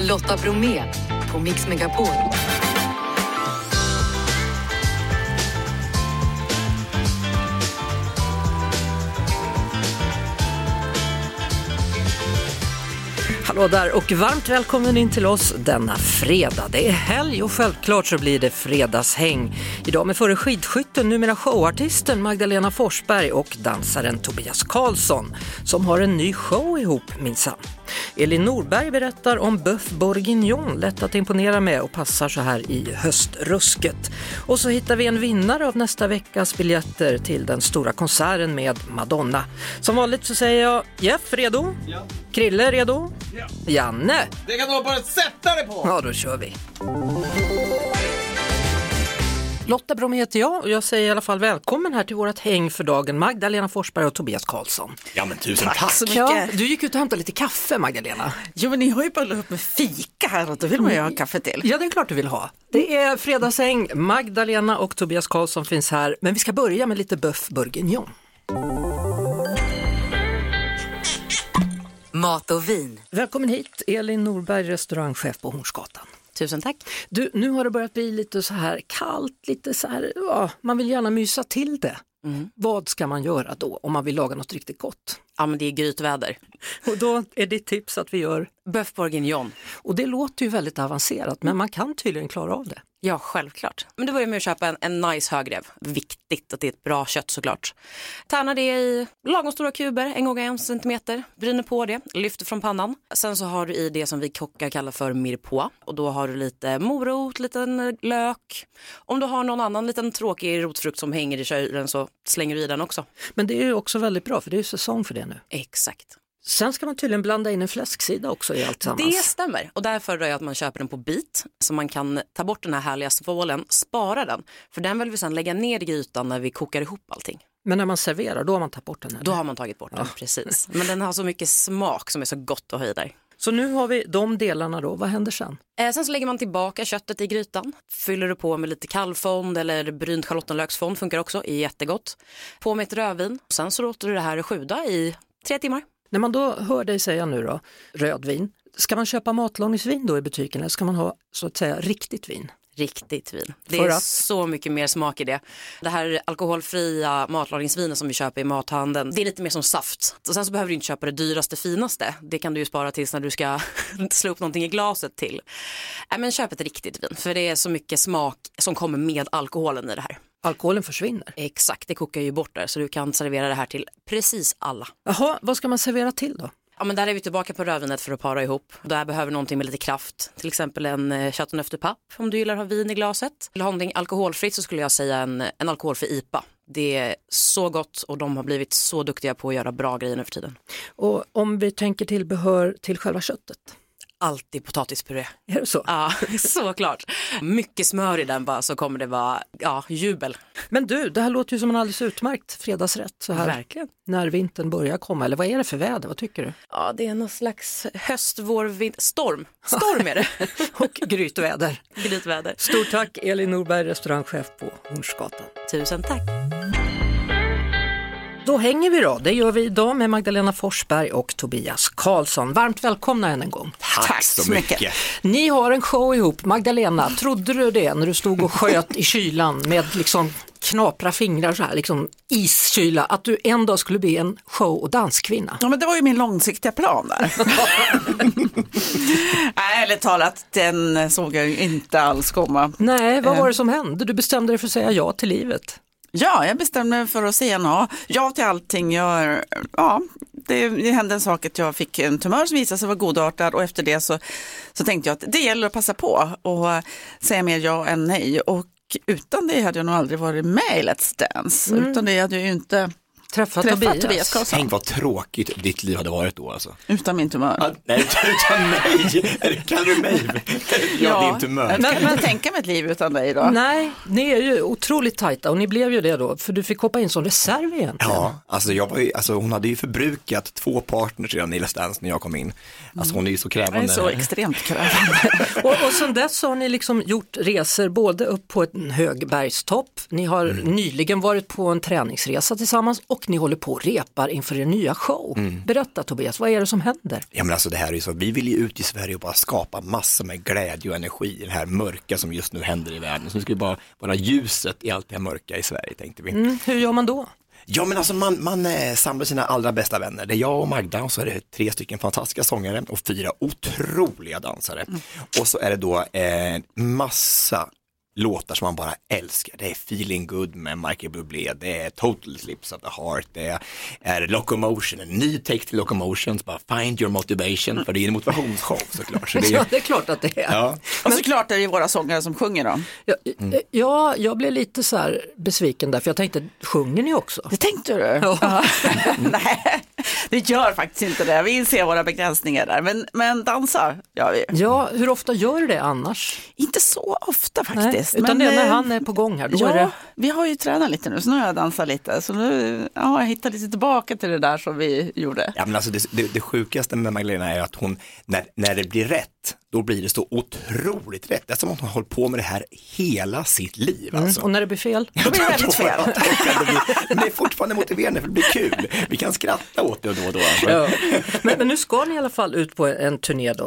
Lotta Bromé på Mix Megapol. Hallå där och varmt välkommen in till oss denna fredag. Det är helg och självklart så blir det fredagshäng. Idag med före skidskytten, numera showartisten Magdalena Forsberg och dansaren Tobias Karlsson som har en ny show ihop minsann. Elin Norberg berättar om Bœuf Bourguignon, lätt att imponera med och passar så här i höstrusket. Och så hittar vi en vinnare av nästa veckas biljetter till den stora konserten med Madonna. Som vanligt så säger jag Jeff, redo? Ja. Krille, redo? Ja. Janne? Det kan du bara sätta dig på! Ja, då kör vi. Lotta Bromé heter jag och jag säger i alla fall välkommen här till vårt häng för dagen Magdalena Forsberg och Tobias Karlsson. Ja men tusen tack! Tack så mycket. Ja, du gick ut och hämtade lite kaffe Magdalena. Jo men ni har ju bara upp med fika här och då vill man ju ha kaffe till. Ja, det är klart du vill ha. Det är fredagshäng, Magdalena och Tobias Karlsson finns här, men vi ska börja med lite Bœuf Bourguignon. Mat och vin. Välkommen hit, Elin Norberg, restaurangchef på Hornsgatan. Tusen tack. Du, nu har det börjat bli lite så här kallt, lite så här, ja, man vill gärna mysa till det. Vad ska man göra då om man vill laga något riktigt gott? Ja men det är grytväder. Och då är ditt tips att vi gör, Bœuf bourguignon. och det låter ju väldigt avancerat, men man kan tydligen klara av det. Ja självklart. Men det börjar med att köpa en, en nice högrev. Viktigt att det är ett bra kött såklart. Tärna det i lagom stora kuber, en gång en centimeter. Bryner på det, lyfter från pannan. Sen så har du i det som vi kockar kallar för mirepoix. Och då har du lite morot, liten lök. Om du har någon annan liten tråkig rotfrukt som hänger i kylen så slänger du i den också. Men det är ju också väldigt bra, för det är ju säsong för det nu. Exakt. Sen ska man tydligen blanda in en fläsksida också i allt Det stämmer och därför är att man köper den på bit så man kan ta bort den här härliga svålen, spara den. För den vill vi sedan lägga ner i grytan när vi kokar ihop allting. Men när man serverar, då har man tagit bort den. Här. Då har man tagit bort den, precis. Men den har så mycket smak som är så gott att ha i där. Så nu har vi de delarna då, vad händer sen? Eh, sen så lägger man tillbaka köttet i grytan, fyller du på med lite kallfond eller brynt schalottenlöksfond funkar också, är jättegott. På med ett rödvin, sen så låter du det här sjuda i tre timmar. När man då hör dig säga nu då, rödvin, ska man köpa matlagningsvin då i butiken eller ska man ha så att säga riktigt vin? Riktigt vin. Det För är att? så mycket mer smak i det. Det här alkoholfria matlagningsvinet som vi köper i mathandeln, det är lite mer som saft. Och sen så behöver du inte köpa det dyraste, finaste. Det kan du ju spara tills när du ska slå upp någonting i glaset till. Nej, men köp ett riktigt vin, för det är så mycket smak som kommer med alkoholen i det här. Alkoholen försvinner. Exakt, det kokar ju bort där så du kan servera det här till precis alla. Jaha, vad ska man servera till då? Ja men där är vi tillbaka på rödvinet för att para ihop. Där behöver någonting med lite kraft. Till exempel en eh, Chateau papp om du gillar att ha vin i glaset. Vill du ha någonting alkoholfritt så skulle jag säga en, en alkoholfri IPA. Det är så gott och de har blivit så duktiga på att göra bra grejer nu för tiden. Och om vi tänker tillbehör till själva köttet, Alltid potatispuré. är det så? Ja, såklart. Mycket smör i den bara så kommer det vara ja, jubel. Men du, det här låter ju som en alldeles utmärkt fredagsrätt så här Verkligen. när vintern börjar komma, eller vad är det för väder, vad tycker du? Ja, det är någon slags höst, vår, vinter, storm. Storm är det. Och grytväder. Glitväder. Stort tack Elin Norberg, restaurangchef på Hornsgatan. Tusen tack. Då hänger vi då, det gör vi idag med Magdalena Forsberg och Tobias Karlsson. Varmt välkomna än en gång. Tack, så mycket! Ni har en show ihop, Magdalena, trodde du det när du stod och sköt i kylan med liksom knapra fingrar så här, liksom iskyla, att du en dag skulle bli en show och danskvinna? Ja, men det var ju min långsiktiga plan där. Nej, ärligt talat, den såg jag inte alls komma. Nej, vad var det som hände? Du bestämde dig för att säga ja till livet. Ja, jag bestämde mig för att säga ja, ja till allting. Jag, ja, det, det hände en sak att jag fick en tumör som visade sig vara godartad och efter det så, så tänkte jag att det gäller att passa på och säga mer ja än nej. Och utan det hade jag nog aldrig varit med i Let's Dance. Utan det hade jag ju inte Träffa träffat Tobias. Tobias, Karlsson. Tänk vad tråkigt ditt liv hade varit då alltså. Utan min tumör. Ja, nej, utan mig. Eller Kallar du mig? Ja, din tumör. Men, kan man tänka mig ett liv utan dig då? Nej, ni är ju otroligt tajta och ni blev ju det då, för du fick hoppa in som reserv egentligen. Ja, alltså, jag var ju, alltså hon hade ju förbrukat två partners redan i Let's Dance när jag kom in. Alltså hon är ju så Jag är krävande. så extremt krävande. Och, och sen dess har ni liksom gjort resor både upp på en hög bergstopp, ni har nyligen varit på en träningsresa tillsammans och och ni håller på och repar inför er nya show. Mm. Berätta Tobias, vad är det som händer? Ja men alltså det här är så, vi vill ju ut i Sverige och bara skapa massor med glädje och energi i det här mörka som just nu händer i världen. Så nu ska vi bara vara ljuset i allt det här mörka i Sverige tänkte vi. Mm, hur gör man då? Ja men alltså man, man eh, samlar sina allra bästa vänner. Det är jag och Magda och så är det tre stycken fantastiska sångare och fyra otroliga dansare. Och så är det då eh, massa låtar som man bara älskar. Det är Feeling Good med Michael Bublé, det är Total Slips of the Heart, det är Locomotion, en ny text till Locomotion, så bara Find Your Motivation, för det är en motivationsshow såklart. Så det Ja, är, det är klart att det är. ja. Och såklart är det våra sångare som sjunger då. Ja, ja, jag blev lite så här besviken där, för jag tänkte, sjunger ni också? Det tänkte du? Ja. Ja. Nej, det gör faktiskt inte det. Vi inser våra begränsningar där. Men, men dansa gör vi. Ja, hur ofta gör du det annars? Inte så ofta Nej, faktiskt. utan men, det är när eh, han är på gång här. Då Ja, är det... vi har ju tränat lite nu, så nu har jag dansat lite. Så nu ja, jag hittar lite tillbaka till det där som vi gjorde. Ja, men alltså det, det, det sjukaste med Magdalena är att hon, när, när det blir rätt, då blir det så otroligt rätt. Det är som att hon har hållit på med det här hela sitt liv. Alltså. Och när det blir fel? Då blir det väldigt fel. Men det är fortfarande motiverande för det blir kul. Vi kan skratta åt det då och då. Alltså. Ja. Men, men nu ska ni i alla fall ut på en turné då,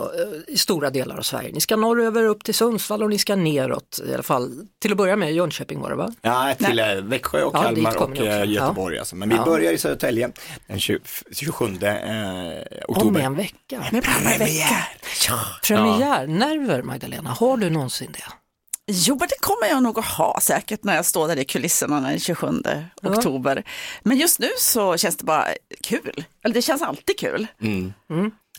eh, i stora delar av Sverige. Ni ska norröver upp till Sundsvall och ni ska neråt, i alla fall till att börja med Jönköping var det va? Ja, till eh, Växjö och Ja, Kalmar och eh, Göteborg. Alltså. Men vi Ja. börjar i Södertälje den 20, 27 eh, Om oktober. en vecka. Med Premiär! Ja. Premiärnerver Magdalena, har du någonsin det? Jo, men det kommer jag nog att ha säkert när jag står där i kulisserna den 27 oktober. Men just nu så känns det bara kul. Eller det känns alltid kul.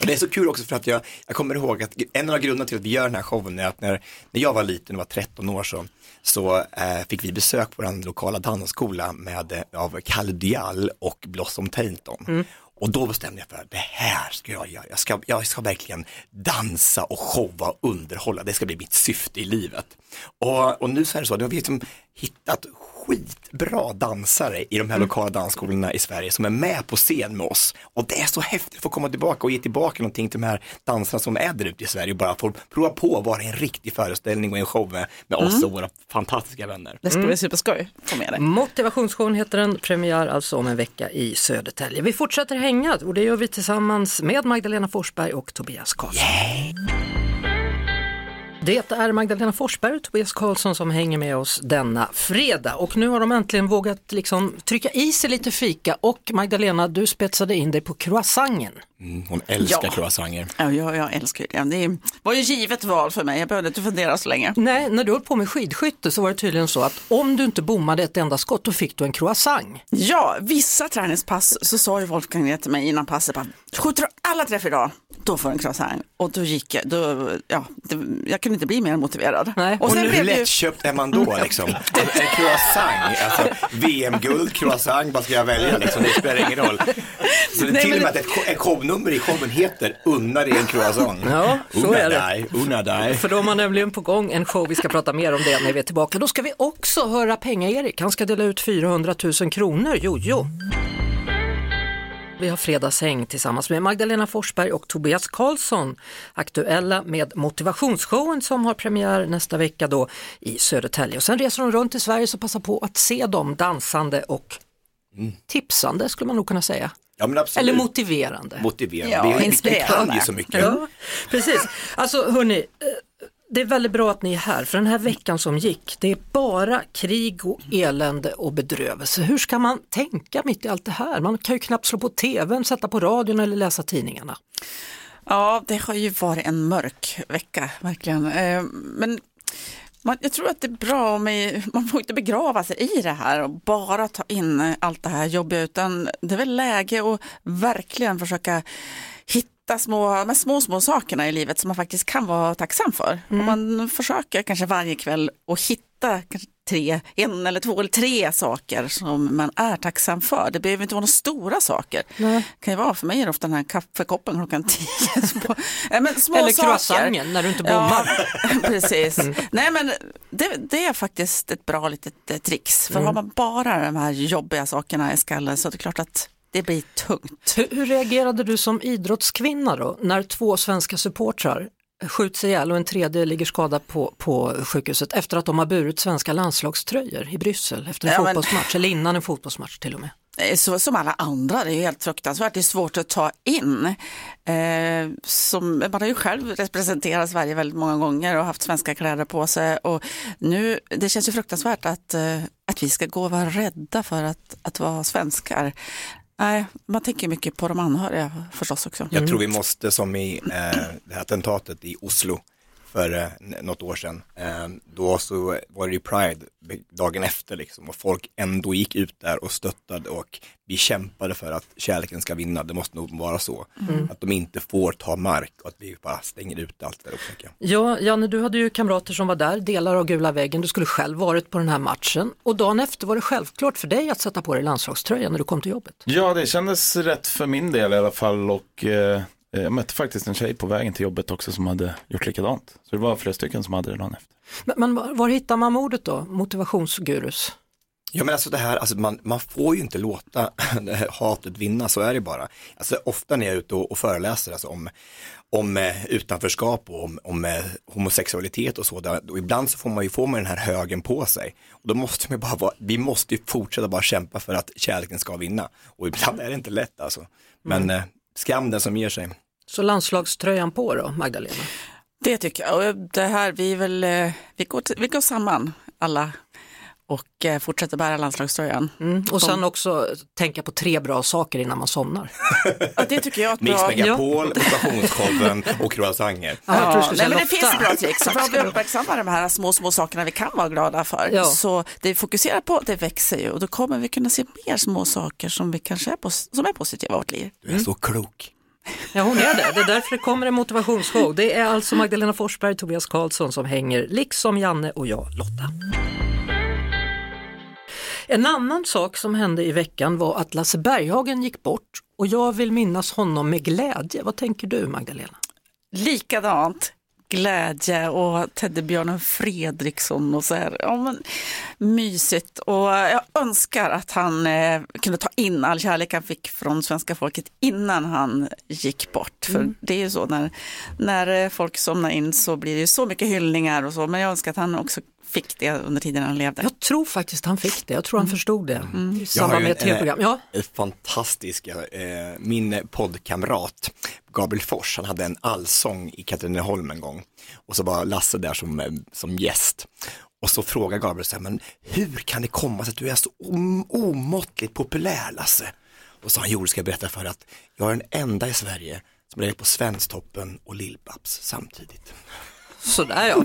Och det är så kul också för att jag, jag kommer ihåg att en av grunderna till att vi gör den här showen är att när, när jag var liten och var 13 år så, så eh, fick vi besök på den lokala dansskola med, eh, av Kalle Dial och Blossom Tainton. Och då bestämde jag för att det här ska jag göra. Jag ska, jag ska verkligen dansa och showa och underhålla. Det ska bli mitt syfte i livet. Och, och nu så är det så, nu har vi liksom hittat skitbra dansare i de här lokala dansskolorna i Sverige som är med på scen med oss. Och det är så häftigt att få komma tillbaka och ge tillbaka någonting till de här dansarna som är där ute i Sverige och bara få prova på att vara en riktig föreställning och en show med, med oss och våra fantastiska vänner. Det ska bli superskoj. Få med det. Motivationsshowen heter den, premiär alltså om en vecka i Södertälje. Vi fortsätter hänga och det gör vi tillsammans med Magdalena Forsberg och Tobias Karlsson. Det är Magdalena Forsberg och Tobias Karlsson som hänger med oss denna fredag och nu har de äntligen vågat liksom trycka i sig lite fika och Magdalena du spetsade in dig på croissanten. Mm, hon älskar Ja. croissanter. Ja, jag, jag älskar det. Det var ju givet val för mig. Jag behövde inte fundera så länge. Nej, när du höll på med skidskytte så var det tydligen så att om du inte bommade ett enda skott då fick du en croissant. Ja, vissa träningspass så sa ju Wolfgang till mig innan passet. Skjuter du alla träff idag, då får du en croissant. Och då gick jag, då, ja, det, jag kunde inte bli mer motiverad. Nej. Och Och sen hur blev det ju, lättköpt är man då liksom? En, croissant, alltså VM-guld, croissant, vad ska jag välja liksom? Det spelar ingen roll. Så det är Nej, till och med att ett, ett i showen heter Unna dig en croissant. Ja, så unna är det. dig, unna dig. För de har nämligen på gång en show, vi ska prata mer om det när vi är tillbaka. Då ska vi också höra Penga-Erik, han ska dela ut 400 000 kronor, jojo. Vi har fredagshäng tillsammans med Magdalena Forsberg och Tobias Karlsson, aktuella med motivationsshowen som har premiär nästa vecka då i Södertälje. Och sen reser de runt i Sverige så passa på att se dem dansande och tipsande skulle man nog kunna säga. Ja. Eller motiverande. Motiverande. Ja, vi, vi, kan ju så mycket. Ja, precis. Alltså hörni, eh, det är väldigt bra att ni är här för den här veckan som gick, det är bara krig och elände och bedrövelse. Hur ska man tänka mitt i allt det här? Man kan ju knappt slå på tvn, sätta på radion eller läsa tidningarna. ja, det har ju varit en mörk vecka, verkligen. Eh, men man, jag tror att det är bra om man får inte begrava sig i det här och bara ta in allt det här jobbiga, utan det är väl läge att verkligen försöka hitta små, de små, små sakerna i livet som man faktiskt kan vara tacksam för. Om man försöker kanske varje kväll och hitta kanske tre, en eller två eller tre saker som man är tacksam för. Det behöver inte vara några stora saker. Det kan ju vara, för mig är det ofta den här kaffekoppen klockan tio. Små, Nej, men små Eller saker. croissanten när du inte bommar. Ja, precis. Nej men det, det är faktiskt ett bra litet eh, trix. För har man bara de här jobbiga sakerna i skallen så är det klart att det blir tungt. Hur, hur reagerade du som idrottskvinna då när två svenska supportrar skjuts ihjäl och en tredje ligger skadad på, på sjukhuset efter att de har burit svenska landslagströjor i Bryssel efter en Ja, men- fotbollsmatch eller innan en fotbollsmatch till och med. Eh, Så, som alla andra, det är helt fruktansvärt. Det är svårt att ta in. Eh, som, man har ju själv representerat Sverige väldigt många gånger och haft svenska kläder på sig. Och nu, det känns ju fruktansvärt att, eh, att vi ska gå och vara rädda för att, att vara svenskar. Nej, man tänker mycket på de anhöriga förstås också. Jag tror vi måste, som i eh, det här attentatet i Oslo för eh, något år sedan, eh, då så var det ju Pride dagen efter liksom och folk ändå gick ut där och stöttade och vi kämpade för att kärleken ska vinna, det måste nog vara så. Att de inte får ta mark och att vi bara stänger ut allt det där. Ja, Janne, du hade ju kamrater som var där, delar av gula väggen, du skulle själv varit på den här matchen och dagen efter var det självklart för dig att sätta på dig landslagströjan när du kom till jobbet. Ja, det kändes rätt för min del i alla fall och eh, jag mötte faktiskt en tjej på vägen till jobbet också som hade gjort likadant. Så det var flera stycken som hade det dagen efter. Men, men var, var hittar man modet då, motivationsgurus? Ja men alltså det här, alltså man, man får ju inte låta det här hatet vinna, så är det bara. Alltså ofta när jag är ute och, och föreläser alltså, om, om eh, utanförskap och om, om eh, homosexualitet och så, där, och ibland så får man ju få med den här högen på sig. Och då måste man bara vara, vi måste ju fortsätta bara kämpa för att kärleken ska vinna. Och ibland är det inte lätt alltså. Men eh, skam den som ger sig. Så landslagströjan på då, Magdalena? Det tycker jag. Och det här, vi, är väl, eh, vi, går, till- vi går samman alla och eh, fortsätter bära landslagströjan. Mm. Och sen också tänka på tre bra saker innan man somnar. Ja, det tycker jag är ett Mix bra... Megapol, motivationsshowen och croissanter. Ja, skulle nej, men det finns bra tricks. För att vi uppmärksammar de här små, små sakerna vi kan vara glada för. Ja. Så det vi fokuserar på, det växer ju och då kommer vi kunna se mer små saker som, vi kanske är, som är positiva i vårt liv. Du är så klok. Ja, hon är det. Det är därför det kommer en motivationsshow. Det är alltså Magdalena Forsberg, Tobias Karlsson som hänger, liksom Janne och jag, Lotta. En annan sak som hände i veckan var att Lasse Berghagen gick bort och jag vill minnas honom med glädje. Vad tänker du Magdalena? Likadant, glädje och teddybjörnen Fredriksson och så här. Ja, men, mysigt och jag önskar att han eh, kunde ta in all kärlek han fick från svenska folket innan han gick bort. För det är ju så när, när eh, folk somnar in så blir det ju så mycket hyllningar och så, men jag önskar att han också fick det under tiden han levde. Jag tror faktiskt han fick det, jag tror han förstod det i Jag har samband ju med ett en, eh, tv-program. Ja, ett fantastiska, eh, min poddkamrat Gabriel Fors, han hade en allsång i Katrineholm en gång och så var Lasse där som, eh, som gäst. Och så frågar Gabriel så här, men hur kan det komma sig att du är så om, omåttligt populär Lasse? Och så han, jo, ska jag berätta för att jag är den enda i Sverige som är på Svensktoppen och Lill-Babs samtidigt. Sådär ja.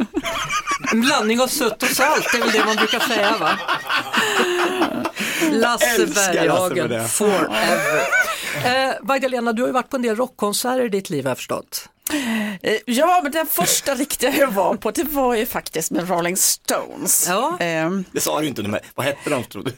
En blandning av sött och salt, det är väl det man brukar säga va? Lasse Berghagen, forever. Eh, Magdalena, du har ju varit på en del rockkonserter i ditt liv har jag förstått. Eh, Ja, men den första riktiga jag var på, det var ju faktiskt med Rolling Stones. Ja. Ehm, Det sa du inte, men vad hette de tror du?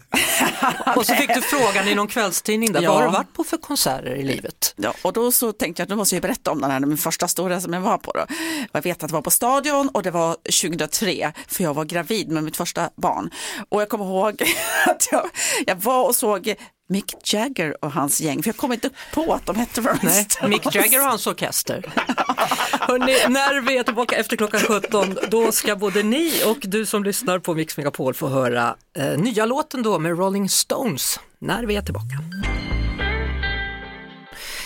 Och så fick du frågan i någon kvällstidning där, Ja. vad har du varit på för konserter i livet? Ja, och då så tänkte jag att nu måste jag berätta om den här, min första stora som jag var på. Då. Jag vet att det var på Stadion och det var 2003 för jag var gravid med mitt första barn. Och jag kommer ihåg att jag, jag var och såg Mick Jagger och hans gäng, för jag kom inte på att de hette Rolling Nej, Stones. Mick Jagger och hans orkester. Hörrni, när vi är tillbaka efter klockan 17, då ska både ni och du som lyssnar på Mix Megapol få höra eh, nya låten då med Rolling Stones, när vi är tillbaka.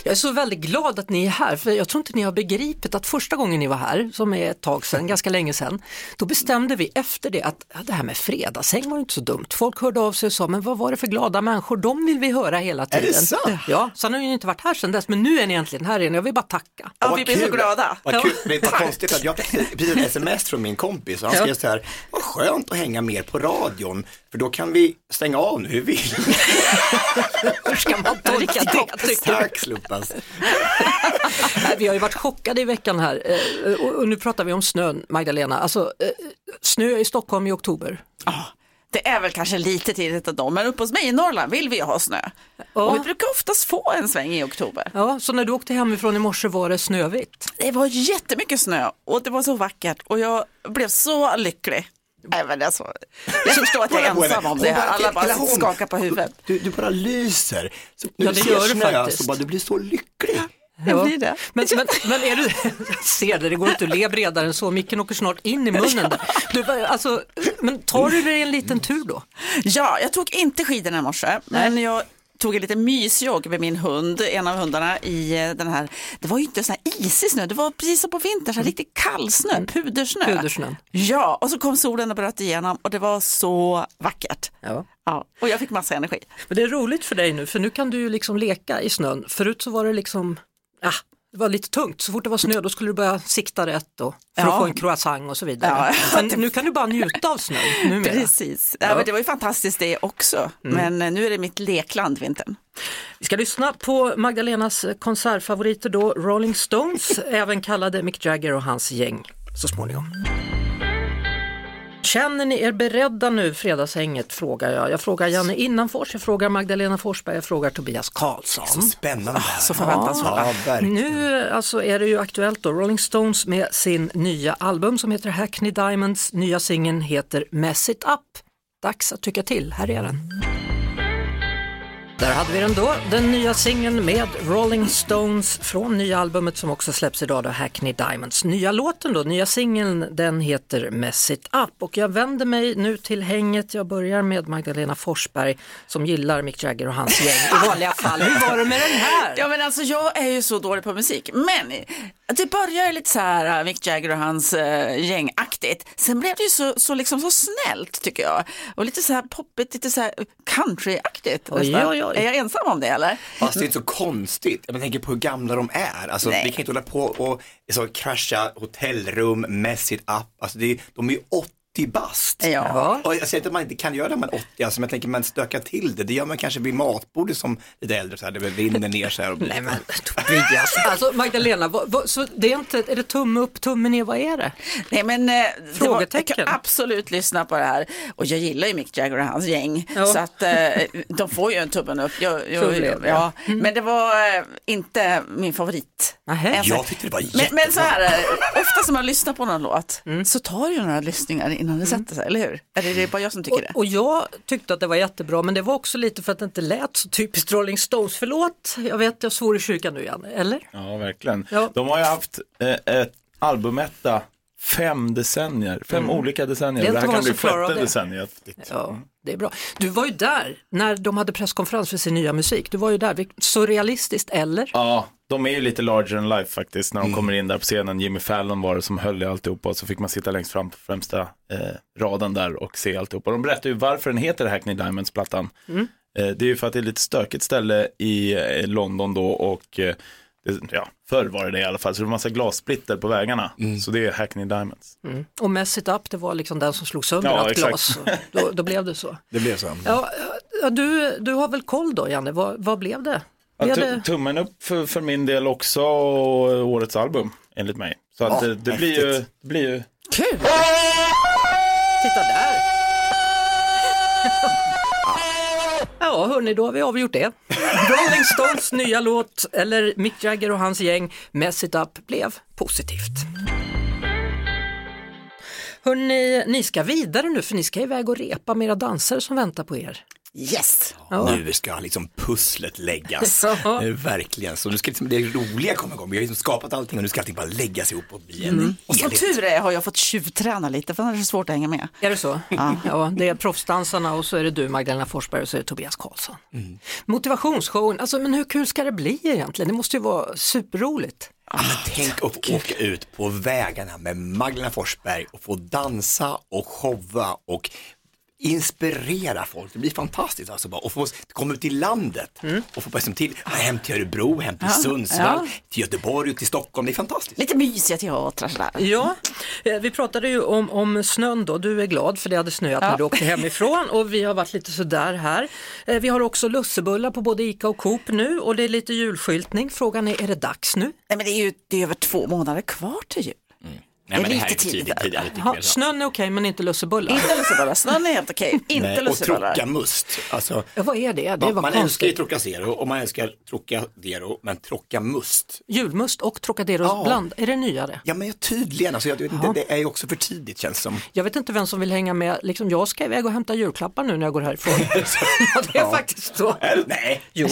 Jag är så väldigt glad att ni är här, för jag tror inte ni har begripit att första gången ni var här, som är ett tag sedan, ganska länge sedan, då bestämde vi efter det att ja, det här med fredagshäng var inte så dumt. Folk hörde av sig och sa, men vad var det för glada människor, de vill vi höra hela tiden. det sant? Ja, sen har ni inte varit här sedan dess, men nu är ni äntligen här igen, jag vill bara tacka. Ja, vi blir så glada. Vad kul. Det var konstigt att jag fick precis ett sms från min kompis och han skrev så här, vad skönt att hänga mer på radion, för då kan vi stänga av nu hur vi vill. Hur ska man tolka det? Tack Sluppas. Nej, Vi har ju varit chockade i veckan här eh, och nu pratar vi om snön, Magdalena. Alltså, eh, snö i Stockholm i oktober. Det är väl kanske lite tidigt ändå, men uppe hos mig i Norrland vill vi ha snö. Ja. Och vi brukar oftast få en sväng i oktober. Ja, så när du åkte hemifrån i morse var det snövitt. Det var jättemycket snö och det var så vackert och jag blev så lycklig. Nej, men alltså, jag förstår att jag är ensam om det här. Alla bara skakar på huvudet. Du, du bara lyser. Så när Ja, du det ser gör du faktiskt. så bara, du blir så lycklig. Jag blir det. Men, men, men är du, ser det, det går inte att le bredare än så, micken åker snart in i munnen. Där. Du, alltså, men tar du dig en liten tur då? Ja, jag tog inte skidorna i morse, men jag tog en liten mysjogg med min hund, en av hundarna i eh, den här, det var ju inte så här isig snö, det var precis som på vintern, så här riktigt kall snö, pudersnö. Pudersnön. Ja, och så kom solen och bröt igenom och det var så vackert. Ja. Ja, och jag fick massa energi. Men det är roligt för dig nu för nu kan du ju liksom leka i snön. Förut så var det liksom, ja, det var lite tungt. Så fort det var snö då skulle du börja sikta rätt och, för Ja. att få en croissant och så vidare. Ja. Men nu kan du bara njuta av snön numera. Precis, ja. men det var ju fantastiskt det också. Men eh, nu är det mitt lekland vintern. Vi ska lyssna på Magdalenas konsertfavoriter då, Rolling Stones, även kallade Mick Jagger och hans gäng så småningom. Känner ni er beredda nu, fredagshänget, frågar jag. Jag frågar Janne Innanfors, jag frågar Magdalena Forsberg, jag frågar Tobias Så Karlsson. spännande det här. Så förväntansfulla. Ja. Nu alltså är det ju aktuellt då, Rolling Stones med sin nya album som heter Hackney Diamonds. Nya singeln heter Mess It Up. Dags att tycka till, här är den. Där hade vi den då, den nya singeln med Rolling Stones från nya albumet som också släpps idag då, Hackney Diamonds. Nya låten då, nya singeln, den heter Mess It Up och jag vänder mig nu till hänget. Jag börjar med Magdalena Forsberg som gillar Mick Jagger och hans gäng i vanliga fall. Hur var det med den här? Ja men alltså jag är ju så dålig på musik. Men det börjar lite så här äh, Mick Jagger och hans äh, gängaktigt. Sen blev det ju så, så, liksom så snällt tycker jag. Och lite så här poppigt, lite så här countryaktigt. Oj, nästan. oj, oj. Är jag ensam om det eller? Fast det är inte så konstigt. Jag tänker på hur gamla de är. Alltså, Nej. vi kan inte hålla på och så, krascha hotellrum, mess it up. Alltså, det är, de är ju 80 bast. Ja. Och jag säger inte att man inte kan göra det när man är 80, alltså, men jag tänker man stökar till det. Det gör man kanske vid matbordet som lite äldre, så här, det rinner ner så här. Och, Nej men Tobias, alltså Magdalena, vad, vad, så det är inte, är det tumme upp, tumme ner, vad är det? Nej men eh, var, jag Frågetecken. kan absolut lyssna på det här. Och jag gillar ju Mick Jagger och hans gäng. Ja. Så att eh, de får ju en tummen upp. Jag, jag, det. ja. Men det var eh, inte min favorit. Så- jag tyckte det var Men, jättebra. men så här, eh, ofta som man lyssnar på någon låt Mm. så tar det ju några lyssningar innan det sätter sig, eller hur? Eller är det bara jag som tycker det? Och, och jag tyckte att det var jättebra men det var också lite för att det inte lät så typiskt Rolling Stones. Förlåt, jag vet jag svor i kyrkan nu igen, eller? Ja, verkligen. Ja. De har ju haft eh, ett albumetta fem decennier, fem olika decennier. Det Det, här kan bli sjätte det. decenniet. Ja, det är bra. Du var ju där när de hade presskonferens för sin nya musik. Du var ju där, surrealistiskt eller? Ja, de är ju lite larger than life faktiskt när de kommer in där på scenen. Jimmy Fallon var det som höll i alltihopa och så fick man sitta längst fram på främsta eh, raden där och se alltihopa. De berättar ju varför den heter Hackney Diamonds-plattan. Eh, det är ju för att det är ett lite stökigt ställe i eh, London då och eh, det, ja, förr var det det i alla fall, så det var massa glassplitter på vägarna. Så det är Hackney Diamonds. Och Mess It Up, det var liksom den som slog sönder Ja, allt exakt. glas. Då, då blev det så. Det blev så. Ja, ja, du, du har väl koll då Janne, vad, vad blev det? Ja, det? tummen upp för, för min del också och årets album enligt mig. Så att Ja, det, det, blir ju, det blir ju Kul! Titta där! Ja, hörni, då har vi avgjort det. Rolling Stones nya låt, eller Mick Jagger och hans gäng, Mess It Up, blev positivt. Hörni, ni ska vidare nu för ni ska iväg och repa med era dansare som väntar på er. Yes! Ja. Nu ska liksom pusslet läggas. Ja. Är verkligen så. Nu ska liksom det roliga komma igång. Vi har liksom skapat allting och nu ska allting bara läggas ihop och bli en Och som tur är har jag fått tjuvträna lite för annars är det svårt att hänga med. Är det så? Ja. det är proffsdansarna och så är det du Magdalena Forsberg och så är det Tobias Karlsson. Motivationsshowen, alltså men hur kul ska det bli egentligen? Det måste ju vara superroligt. Ja, men tänk att få åka ut på vägarna med Magdalena Forsberg och få dansa och showa och inspirera folk. Det blir fantastiskt alltså bara. Och få komma ut i landet och få liksom till, hem till Örebro, hem till Sundsvall, till Göteborg till Stockholm. Det är fantastiskt. Lite mysiga teatrar sådär. Ja, eh, vi pratade ju om, om snön då, du är glad för det hade snöat när du åkte hemifrån och vi har varit lite sådär här. Eh, Vi har också lussebullar på både ICA och Coop nu och det är lite julskyltning. Frågan är, är det dags nu? Nej men det är ju det är över två månader kvar till jul. Nej, men är det här är tidigt. tidigt tidigt, jag. snön är okej men inte lussebullar. Inte lussebullar, snön är helt okej. Inte Nej, och lussebullar. Trockamust. Alltså, Ja, vad är det? Det Ja, man älskar ju konstigt. Trocacero och man älskar Trocadero, men Trocamust. Julmust och Trocadero Ja. bland, är det nyare? Ja men tydligen, alltså, jag, vet inte, det är ju också för tidigt känns som. Jag vet inte vem som vill hänga med, liksom jag ska iväg och hämta julklappar nu när jag går härifrån. ja, det är faktiskt så. Nej. Jo,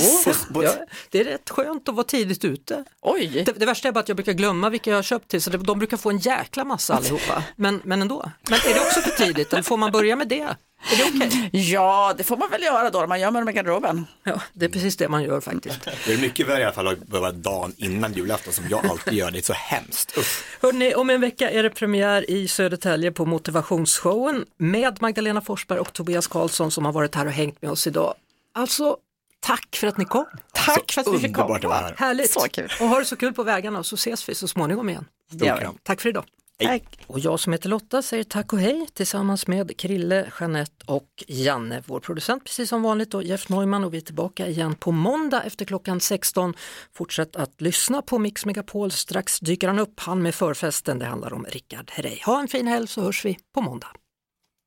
ja, det är rätt skönt att vara tidigt ute. Oj, Det, det värsta är bara att jag brukar glömma vilka jag har köpt till så det, de brukar få en jäkla jäkla massa allihopa, men, men ändå. Men är det också för tidigt eller får man börja med det? Är det okej? Ja, det får man väl göra då, man gör med dem i garderoben. Ja, det är precis det man gör faktiskt. Det är mycket värre i alla fall att börja dagen innan julafton som jag alltid gör. Det är så hemskt. Uff. Hörrni, om en vecka är det premiär i Södertälje på motivationsshowen med Magdalena Forsberg och Tobias Karlsson som har varit här och hängt med oss idag. Alltså, tack för att ni kom. Tack för att vi fick Underbart att vara komma. här. Härligt. Så kul. Och ha det så kul på vägarna och så ses vi så småningom igen. Det vi. Tack för idag. Tack. Och jag som heter Lotta säger tack och hej tillsammans med Krille, Jeanette och Janne, vår producent precis som vanligt och Jeff Neumann och vi är tillbaka igen på måndag efter klockan 16. Fortsätt att lyssna på Mix Megapol, strax dyker han upp, han med förfesten, det handlar om Rickard Herrey. Ha en fin helg så hörs vi på måndag.